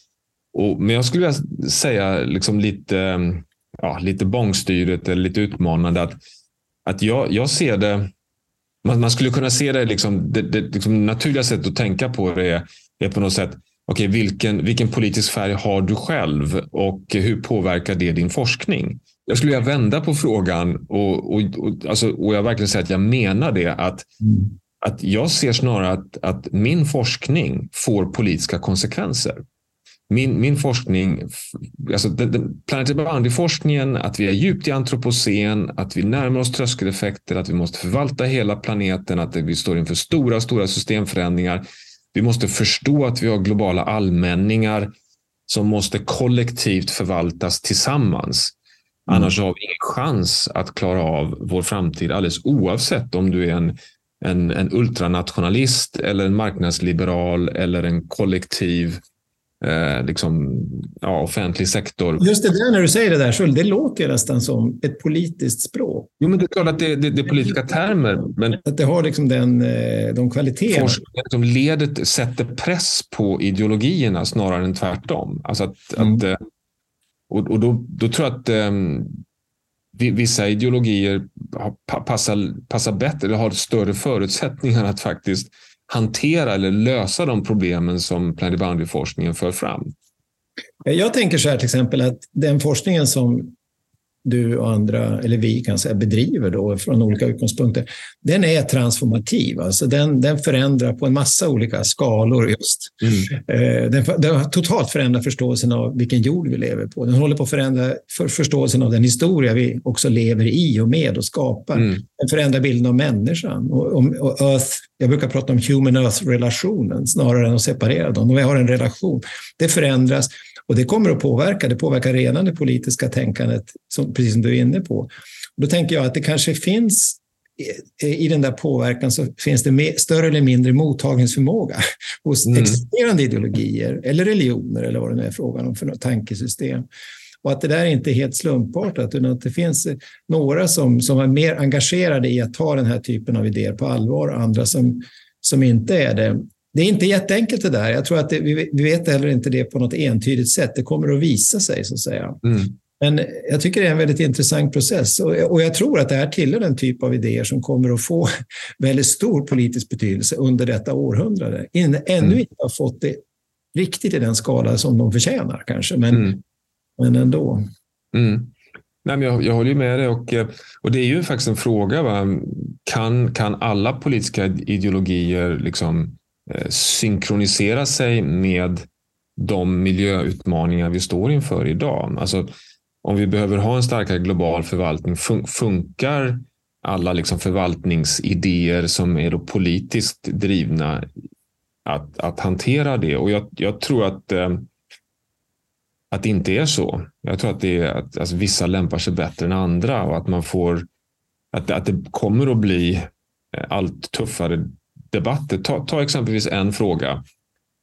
Och, men jag skulle vilja säga liksom lite, ja, lite bångstyret eller lite utmanande att, att jag, jag ser det man, man skulle kunna se det, liksom, det, det liksom naturliga sättet att tänka på det är, är på något sätt okay, vilken, vilken politisk färg har du själv och hur påverkar det din forskning? Jag skulle vilja vända på frågan och, och, och, alltså, och jag verkligen säga att jag menar det. Att, mm. att jag ser snarare att, att min forskning får politiska konsekvenser. Min, min forskning, alltså den, den Planetary Boundary-forskningen, att vi är djupt i antropocen, att vi närmar oss tröskeleffekter, att vi måste förvalta hela planeten, att vi står inför stora, stora systemförändringar. Vi måste förstå att vi har globala allmänningar som måste kollektivt förvaltas tillsammans. Mm. Annars har vi ingen chans att klara av vår framtid alldeles oavsett om du är en, en, en ultranationalist eller en marknadsliberal eller en kollektiv eh, liksom, ja, offentlig sektor. Just det där när du säger det där, så det låter nästan som ett politiskt språk. Jo, men det är klart att det, det, det är politiska termer. Men att det har liksom den, eh, de kvaliteterna. Forskningen som ledet sätter press på ideologierna snarare än tvärtom. Alltså att, mm. att, eh, och och då, då tror jag att um, vissa ideologier passar, passar bättre eller har större förutsättningar att faktiskt hantera eller lösa de problemen som Planetary Boundary-forskningen för fram? Jag tänker så här till exempel att den forskningen som du och andra, eller vi kan säga, bedriver då från olika utgångspunkter, den är transformativ. Alltså den, den förändrar på en massa olika skalor just. Mm. Den, den totalt förändrar förståelsen av vilken jord vi lever på. Den håller på att förändra för, förståelsen av den historia vi också lever i och med och skapar. Mm. Den förändrar bilden av människan. Och, och, och earth, jag brukar prata om human earth-relationen snarare än att separera dem. Vi har en relation. Det förändras. Och det kommer att påverka, det påverkar redan det politiska tänkandet, som, precis som du är inne på. Och då tänker jag att det kanske finns i den där påverkan så finns det större eller mindre mottagningsförmåga hos mm. existerande ideologier eller religioner eller vad det nu är frågan om för något tankesystem. Och att det där inte är helt slumpartat, utan att det finns några som, som är mer engagerade i att ta den här typen av idéer på allvar och andra som, som inte är det. Det är inte jätteenkelt det där. Jag tror att det, vi, vi vet heller inte det på något entydigt sätt. Det kommer att visa sig så att säga. Mm. Men jag tycker det är en väldigt intressant process och jag tror att det här tillhör den typ av idéer som kommer att få väldigt stor politisk betydelse under detta århundrade. ännu mm. inte har fått det riktigt i den skala som de förtjänar kanske, men, mm. men ändå. Mm. Nej, men jag, jag håller med dig och, och det är ju faktiskt en fråga. Va? Kan, kan alla politiska ideologier liksom Eh, synkronisera sig med de miljöutmaningar vi står inför idag. Alltså, om vi behöver ha en starkare global förvaltning, fun funkar alla liksom förvaltningsidéer som är då politiskt drivna att, att hantera det? Och jag, jag tror att, eh, att det inte är så. Jag tror att, det är, att alltså, vissa lämpar sig bättre än andra och att man får att, att det kommer att bli eh, allt tuffare debatter. Ta, ta exempelvis en fråga,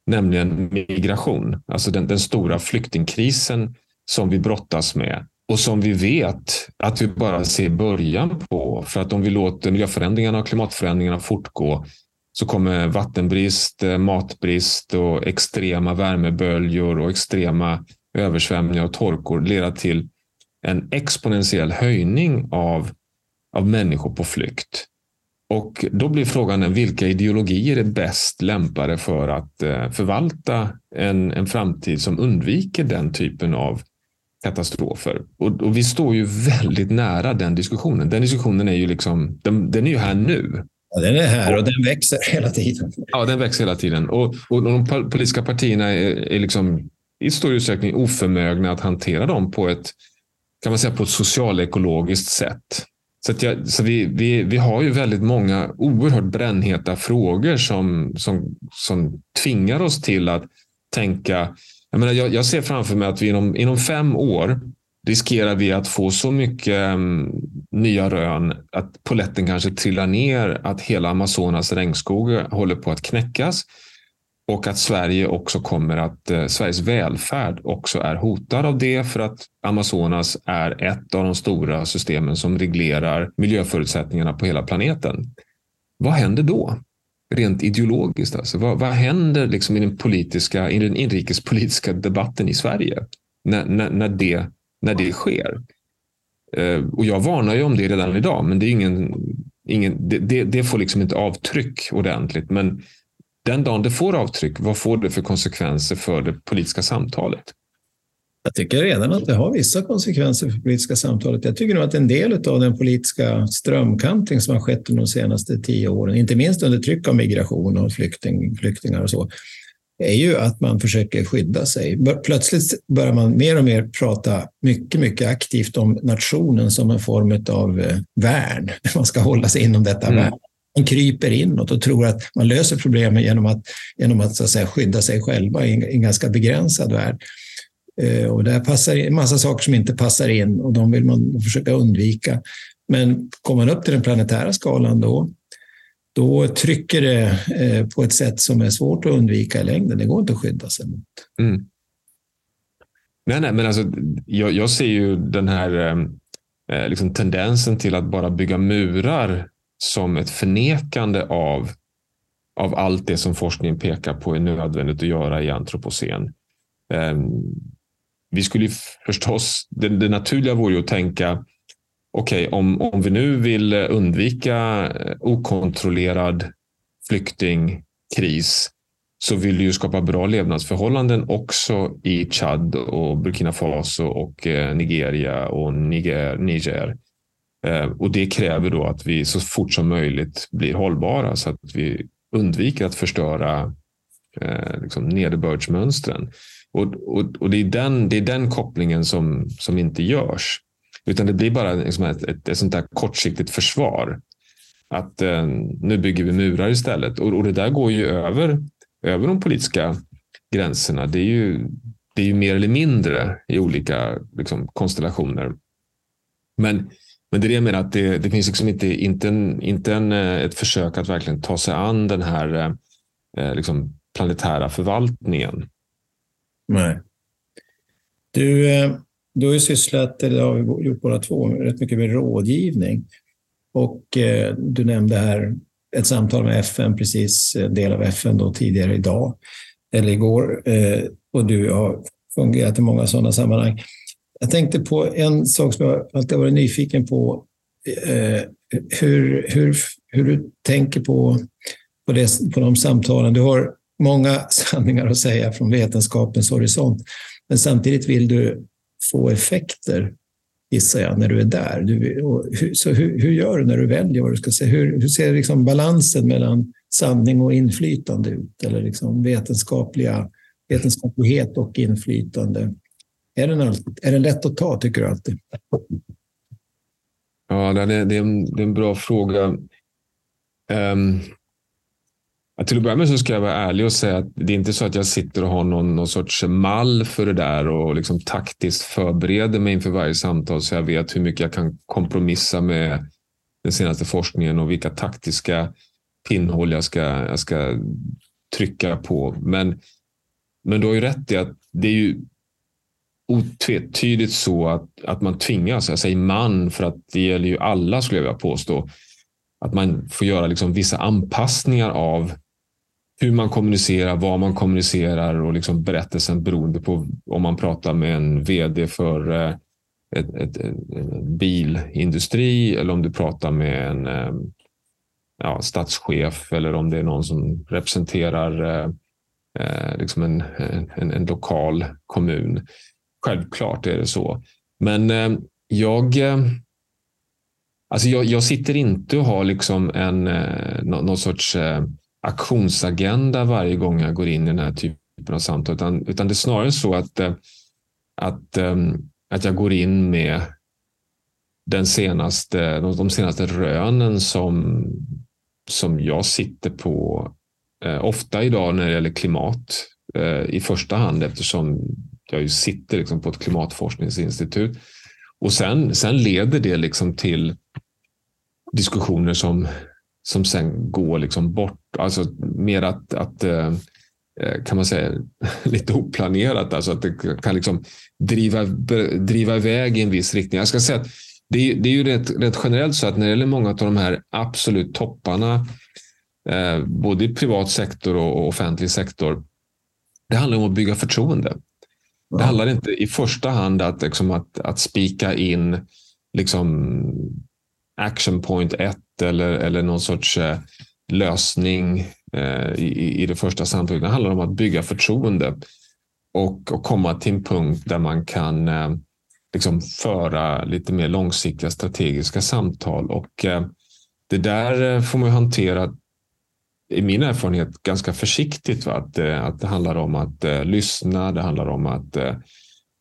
nämligen migration. Alltså den, den stora flyktingkrisen som vi brottas med och som vi vet att vi bara ser början på. För att om vi låter miljöförändringarna och klimatförändringarna fortgå så kommer vattenbrist, eh, matbrist och extrema värmeböljor och extrema översvämningar och torkor leda till en exponentiell höjning av, av människor på flykt. Och då blir frågan vilka ideologier är bäst lämpade för att eh, förvalta en, en framtid som undviker den typen av katastrofer. Och, och, vi står ju väldigt nära den diskussionen. Den diskussionen är ju liksom, den, den är ju här nu. Ja, den är här och den växer hela tiden. Ja, den växer hela tiden. Och, och de politiska partierna är, är liksom i stor utsträckning oförmögna att hantera dem på ett, kan man säga, på ett socialekologiskt sätt. Så, jag, så vi, vi, vi har ju väldigt många oerhört brännheta frågor som, som, som tvingar oss till att tänka. Jag, menar, jag, jag ser framför mig att vi inom, inom fem år riskerar vi att få så mycket um, nya rön att poletten kanske trillar ner, att hela Amazonas regnskog håller på att knäckas och att Sverige också kommer att, eh, Sveriges välfärd också är hotad av det för att Amazonas är ett av de stora systemen som reglerar miljöförutsättningarna på hela planeten. Vad händer då? Rent ideologiskt. Alltså. Vad, vad händer liksom i, den politiska, i den inrikespolitiska debatten i Sverige när, när, när, det, när det sker? Eh, och jag varnar ju om det redan idag, men det, är ingen, ingen, det, det, det får liksom inte avtryck ordentligt. Men den dagen det får avtryck, vad får det för konsekvenser för det politiska samtalet? Jag tycker redan att det har vissa konsekvenser för politiska samtalet. Jag tycker nog att en del av den politiska strömkantring som har skett under de senaste tio åren, inte minst under tryck av migration och flykting, flyktingar och så, är ju att man försöker skydda sig. Plötsligt börjar man mer och mer prata mycket, mycket aktivt om nationen som en form av eh, värn. Man ska hålla sig inom detta mm. värn man kryper inåt och tror att man löser problemen genom att, genom att, så att säga, skydda sig själva i en, en ganska begränsad värld. Eh, och där passar en massa saker som inte passar in och de vill man försöka undvika. Men kommer man upp till den planetära skalan då, då trycker det eh, på ett sätt som är svårt att undvika i längden. Det går inte att skydda sig mot. Mm. Nej, nej, men alltså, jag, jag ser ju den här eh liksom tendensen till att bara bygga murar som ett förnekande av, av allt det som forskningen pekar på är nödvändigt att göra i antropocen. Ehm, vi skulle förstås, det, det naturliga vore ju att tänka, okej, okay, om, om vi nu vill undvika eh, okontrollerad flyktingkris så vill du ju skapa bra levnadsförhållanden också i Chad och Burkina Faso och eh, Nigeria och Niger. Niger. Eh, och det kräver då att vi så fort som möjligt blir hållbara så att vi undviker att förstöra eh, liksom nederbördsmönstren. Och, och, och det, är den, det är den kopplingen som, som inte görs. Utan det blir bara liksom ett, ett, ett sånt där kortsiktigt försvar. Att eh, nu bygger vi murar istället. Och, och det där går ju över, över de politiska gränserna. Det är ju, det är ju mer eller mindre i olika liksom, konstellationer. Men, men det är det jag menar, att det, det finns liksom inte, inte, en, inte en, eh, ett försök att verkligen ta sig an den här eh, eh liksom planetära förvaltningen. Nej. Du, eh, du har ju sysslat, eller har vi gjort båda två, rätt mycket med rådgivning. Och eh, du nämnde här ett samtal med FN, precis en del av FN då tidigare idag, eller igår. Eh, och du har fungerat i många sådana sammanhang. Jag tänkte på en sak som jag alltid varit nyfiken på. Eh, hur, hur, hur du tänker på, på, det, på de samtalen. Du har många sanningar att säga från vetenskapens horisont. Men samtidigt vill du få effekter, gissar jag, när du är där. Du, så hur, hur, gör du när du väljer vad du ska säga? Hur, hur ser liksom balansen mellan sanning och inflytande ut? Eller liksom vetenskapliga, vetenskaplighet och inflytande? Är den, alltid, är den lätt att ta, tycker du alltid? Ja, det är, det är, en, det är en bra fråga. Um, till att börja med så ska jag vara ärlig och säga att det är inte så att jag sitter och har någon, någon sorts mall för det där och liksom taktiskt förbereder mig inför varje samtal så jag vet hur mycket jag kan kompromissa med den senaste forskningen och vilka taktiska pinnhål jag ska, jag ska trycka på. Men, men du har ju rätt i att det är ju otvetydigt så att, att man tvingas, jag säger man för att det gäller ju alla skulle jag vilja påstå, att man får göra liksom vissa anpassningar av hur man kommunicerar, vad man kommunicerar och liksom berättelsen beroende på om man pratar med en vd för ett, ett, en bilindustri eller om du pratar med en eh, ja, statschef eller om det är någon som representerar eh, eh liksom en, en, en, lokal kommun. Självklart är det så. Men eh, jag, eh, alltså jag, jag sitter inte och har liksom en, eh, någon sorts aktionsagenda varje gång jag går in i den här typen av samtal. Utan, utan det är snarare så att, eh, att, att jag går in med den senaste, de senaste rönen som, som jag sitter på. Eh, ofta idag när det gäller klimat eh, i första hand eftersom jag ju sitter liksom på ett klimatforskningsinstitut. Och sen, sen leder det liksom till diskussioner som som sen går liksom bort. Alltså mer att, att eh, eh, kan man säga, lite oplanerat. Alltså att det kan liksom driva, driva iväg i en viss riktning. Jag ska säga att det är, det är ju rätt, rätt generellt så att när det gäller många av de här absolut topparna, eh, både i privat sektor och offentlig sektor, det handlar om att bygga förtroende. Det handlar inte i första hand att, liksom, att, att spika in liksom, action point 1 eller, eller någon sorts eh, lösning eh, i, i det första samtalet. Det handlar om att bygga förtroende och, och komma till en punkt där man kan eh, liksom föra lite mer långsiktiga strategiska samtal. Och eh, det där eh, får man hantera i min erfarenhet ganska försiktigt. Va? Att, eh, att det handlar om att eh, lyssna, det handlar om att eh,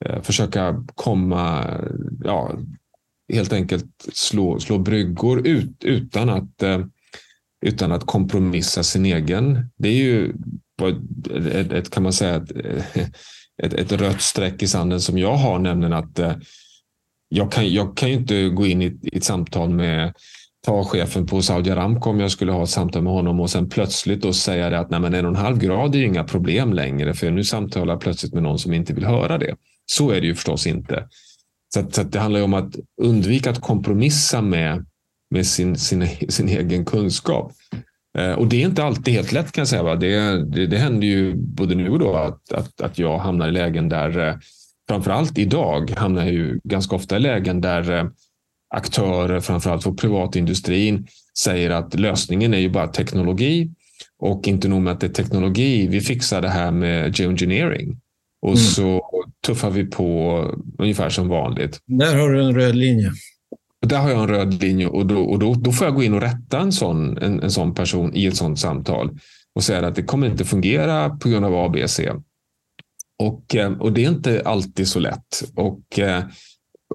eh, försöka komma ja, helt enkelt slå, slå bryggor ut, utan, att, eh, utan att kompromissa sin egen. Det är ju ett, ett kan man säga, ett, ett, ett rött streck i sanden som jag har, nämligen att eh, jag kan, jag kan ju inte gå in i ett, i ett samtal med ta chefen på Saudi Aramco om jag skulle ha ett samtal med honom och sen plötsligt då säga det att nej, men en och en halv grad är ju inga problem längre för nu samtalar jag plötsligt med någon som inte vill höra det. Så är det ju förstås inte. Så, att, så att det handlar ju om att undvika att kompromissa med, med sin, sin, sin egen kunskap. Eh, och det är inte alltid helt lätt kan jag säga. Va? Det, det, det händer ju både nu och då att, att, att jag hamnar i lägen där, eh, framförallt idag, hamnar jag ju ganska ofta i lägen där eh, aktörer, framförallt för privatindustrin, säger att lösningen är ju bara teknologi Och inte nog med att det är teknologi, vi fixar det här med geoengineering. Och mm. så tuffar vi på ungefär som vanligt. Där har du en röd linje. där har jag en röd linje och, då, och då, då får jag gå in och rätta en sån, en, en sån person i ett sånt samtal och säga att det kommer inte fungera på grund av A, B, C. Och, eh, och det är inte alltid så lätt. Och, eh,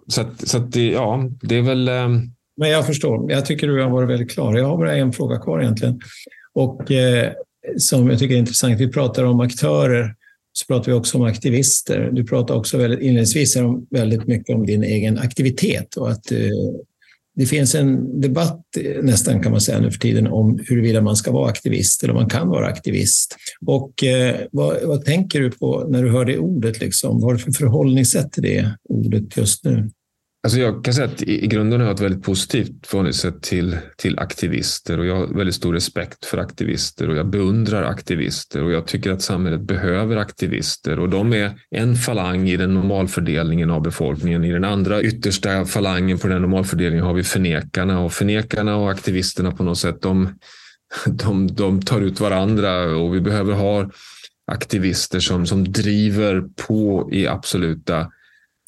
så att, så att ja, det är väl... Eh, Men jag förstår. Jag tycker du har varit väldigt klar. Jag har bara en fråga kvar egentligen. Och eh, som jag tycker är intressant. Vi pratar om aktörer, så pratar vi också om aktivister. Du pratar också väldigt inledningsvis om, väldigt mycket om din egen aktivitet och att eh, det finns en debatt nästan kan man säga nu för tiden om huruvida man ska vara aktivist eller om man kan vara aktivist. Och eh, vad, vad, tänker du på när du hör det ordet? Liksom? Vad har du för förhållningssätt till det ordet just nu? Alltså jag kan säga att i grunden har jag ett väldigt positivt förhållningssätt till, till aktivister och jag har väldigt stor respekt för aktivister och jag beundrar aktivister och jag tycker att samhället behöver aktivister och de är en falang i den normalfördelningen av befolkningen. I den andra yttersta falangen på den normalfördelningen har vi förnekarna och förnekarna och aktivisterna på något sätt de, de, de tar ut varandra och vi behöver ha aktivister som, som driver på i absoluta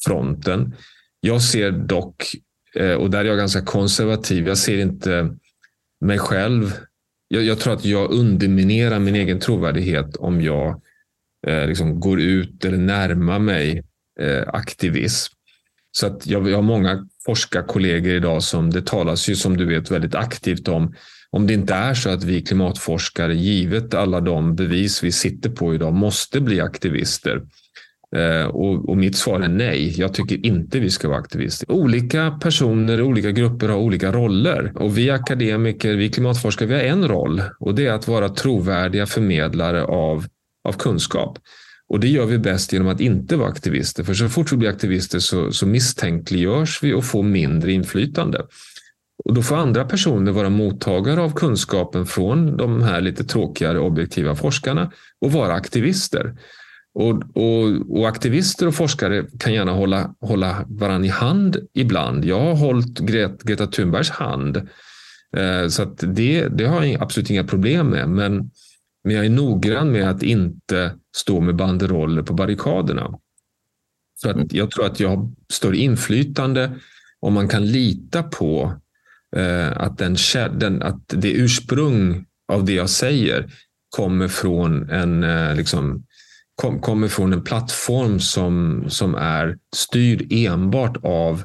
fronten. Jag ser dock, eh, och där är jag ganska konservativ, jag ser inte mig själv. Jag, jag tror att jag underminerar min egen trovärdighet om jag eh, liksom går ut eller närmar mig eh, aktivism. Så att jag, jag har många forskarkollegor idag som det talas ju som du vet väldigt aktivt om om det inte är så att vi klimatforskare, givet alla de bevis vi sitter på idag, måste bli aktivister Eh, och, och, mitt svar är nej. Jag tycker inte vi ska vara aktivister. Olika personer, olika grupper har olika roller och vi akademiker, vi klimatforskare, vi har en roll och det är att vara trovärdiga förmedlare av, av kunskap. Och det gör vi bäst genom att inte vara aktivister. För så fort vi blir aktivister så, så misstänkliggörs vi och får mindre inflytande. Och då får andra personer vara mottagare av kunskapen från de här lite tråkigare objektiva forskarna och vara aktivister. Och, och, och, aktivister och forskare kan gärna hålla, hålla varandra i hand ibland. Jag har hållit Gret, Greta Thunbergs hand. Eh, så att det, det har jag absolut inga problem med. Men, men jag är noggrann med att inte stå med banderoller på barrikaderna. Så att jag tror att jag har större inflytande om man kan lita på eh, att, den, den, att det ursprung av det jag säger kommer från en eh, kom, kommer från en plattform som, som är styrd enbart av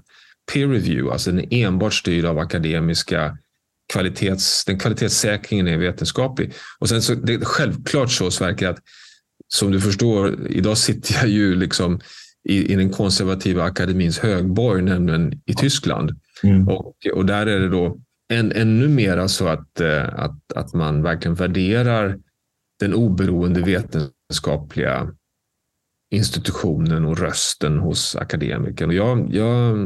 peer review, alltså den är enbart styrd av akademiska kvalitets, den kvalitetssäkringen är vetenskaplig. Och sen så, det är självklart så Sverker att som du förstår, idag sitter jag ju liksom i, i den konservativa akademins högborg, nämligen i Tyskland. Mm. Och, och där är det då än, ännu mera så att, eh, att, att man verkligen värderar den oberoende vetenskapliga institutionen och rösten hos akademikern. Och jag, jag...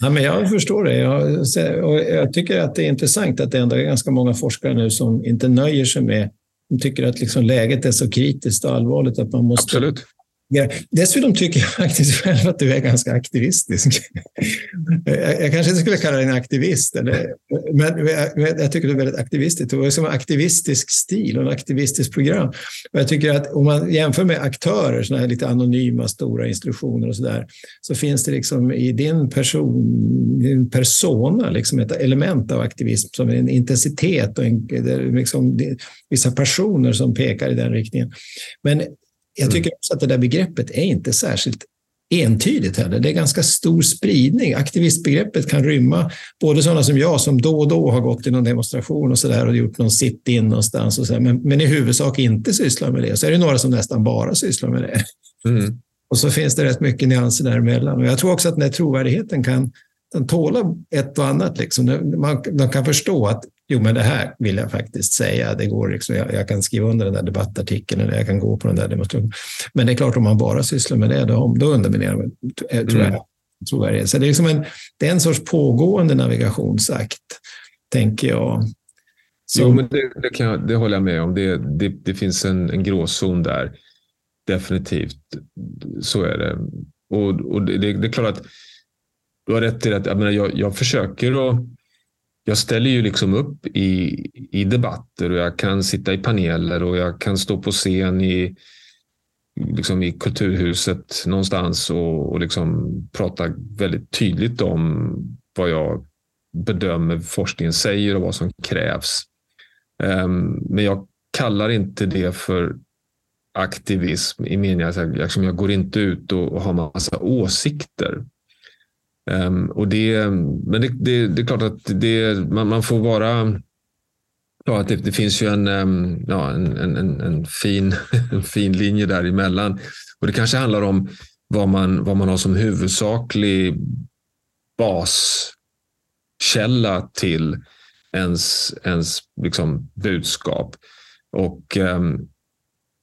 Ja, men jag förstår det. Jag, och jag tycker att det är intressant att det ändå är ganska många forskare nu som inte nöjer sig med de tycker att liksom läget är så kritiskt och allvarligt att man måste Absolut. Dessutom tycker jag faktiskt själv att du är ganska aktivistisk. Jag kanske inte skulle kalla dig en aktivist, eller, men jag tycker du är väldigt aktivistisk. Du har som en aktivistisk stil och en aktivistisk program. Och jag tycker att om man jämför med aktörer, sådana här lite anonyma stora institutioner och så där, så finns det liksom i din person, din persona liksom ett element av aktivism som en intensitet och en, liksom, vissa personer som pekar i den riktningen. Men jag mm. tycker också att det där begreppet är inte särskilt entydigt heller. Det är ganska stor spridning. Aktivistbegreppet kan rymma både sådana som jag som då och då har gått i någon demonstration och så där och gjort någon sit-in någonstans och så där, men, men i huvudsak inte sysslar med det. Så är det några som nästan bara sysslar med det. Mm. Och så finns det rätt mycket nyanser däremellan. Och jag tror också att den här trovärdigheten kan den tåla ett och annat. Liksom. Man, de kan förstå att jo, men det här vill jag faktiskt säga. Det går liksom, jag, jag, kan skriva under den där debattartikeln eller jag kan gå på den där demonstrationen. Men det är klart, om man bara sysslar med det, då, då underminerar man, eh, tror jag. Mm. Tror jag. Så det är, liksom en, det är en sorts pågående navigationsakt, tänker jag. Så... Jo, men det, det, kan jag, det håller jag med om. Det, det, det finns en, en gråzon där. Definitivt. Så är det. Och, och det, det, är klart att du har rätt i att jag, menar, jag, jag försöker att jag ställer ju liksom upp i, i debatter och jag kan sitta i paneler och jag kan stå på scen i, liksom i Kulturhuset någonstans och, och liksom prata väldigt tydligt om vad jag bedömer forskningen säger och vad som krävs. Um, men jag kallar inte det för aktivism i meningen att jag, liksom jag går inte ut och, och har massa åsikter. Um, och det, men det, det, det, är klart att det, man, man får vara Ja, det, det finns ju en, um, ja, en, en, en, fin, en fin linje däremellan. Och det kanske handlar om vad man, vad man har som huvudsaklig baskälla till ens, ens liksom budskap. Och, um,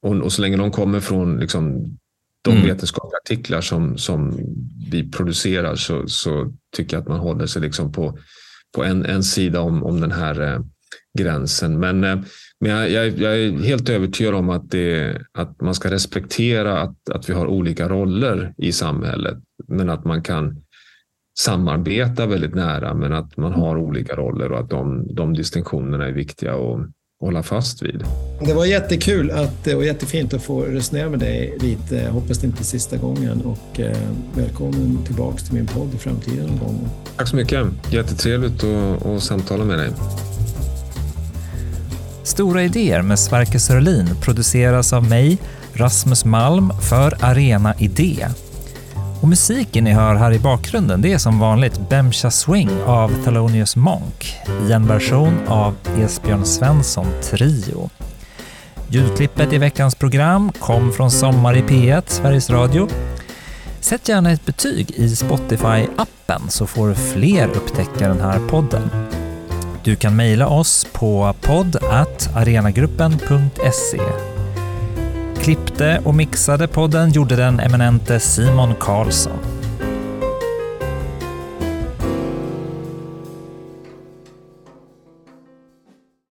och, och, så länge de kommer från liksom, de mm. vetenskapliga artiklar som, som vi producerar så, så tycker jag att man håller sig liksom på, på en, en sida om, om den här eh, gränsen. Men, eh, men jag, jag, jag, är helt övertygad om att, det, att man ska respektera att, att vi har olika roller i samhället. Men att man kan samarbeta väldigt nära men att man har olika roller och att de, de distinktionerna är viktiga att hålla fast vid. Det var jättekul att, och jättefint att få resonera med dig lite. Jag hoppas det inte är sista gången och eh, välkommen tillbaks till min podd i framtiden någon gång. Tack så mycket. Jättetrevligt att, att samtala med dig. Stora idéer med Sverker Sörlin produceras av mig, Rasmus Malm, för Arena Idé och musiken ni hör här i bakgrunden det är som vanligt Bemcha Swing av Thelonious Monk i en version av Esbjörn Svensson Trio. Ljudklippet i veckans program kom från Sommar i P1, Sveriges Radio. Sätt gärna ett betyg i Spotify-appen så får fler upptäcka den här podden. Du kan mejla oss på podd arenagruppen.se Klippte och mixade podden gjorde den eminente Simon Karlsson.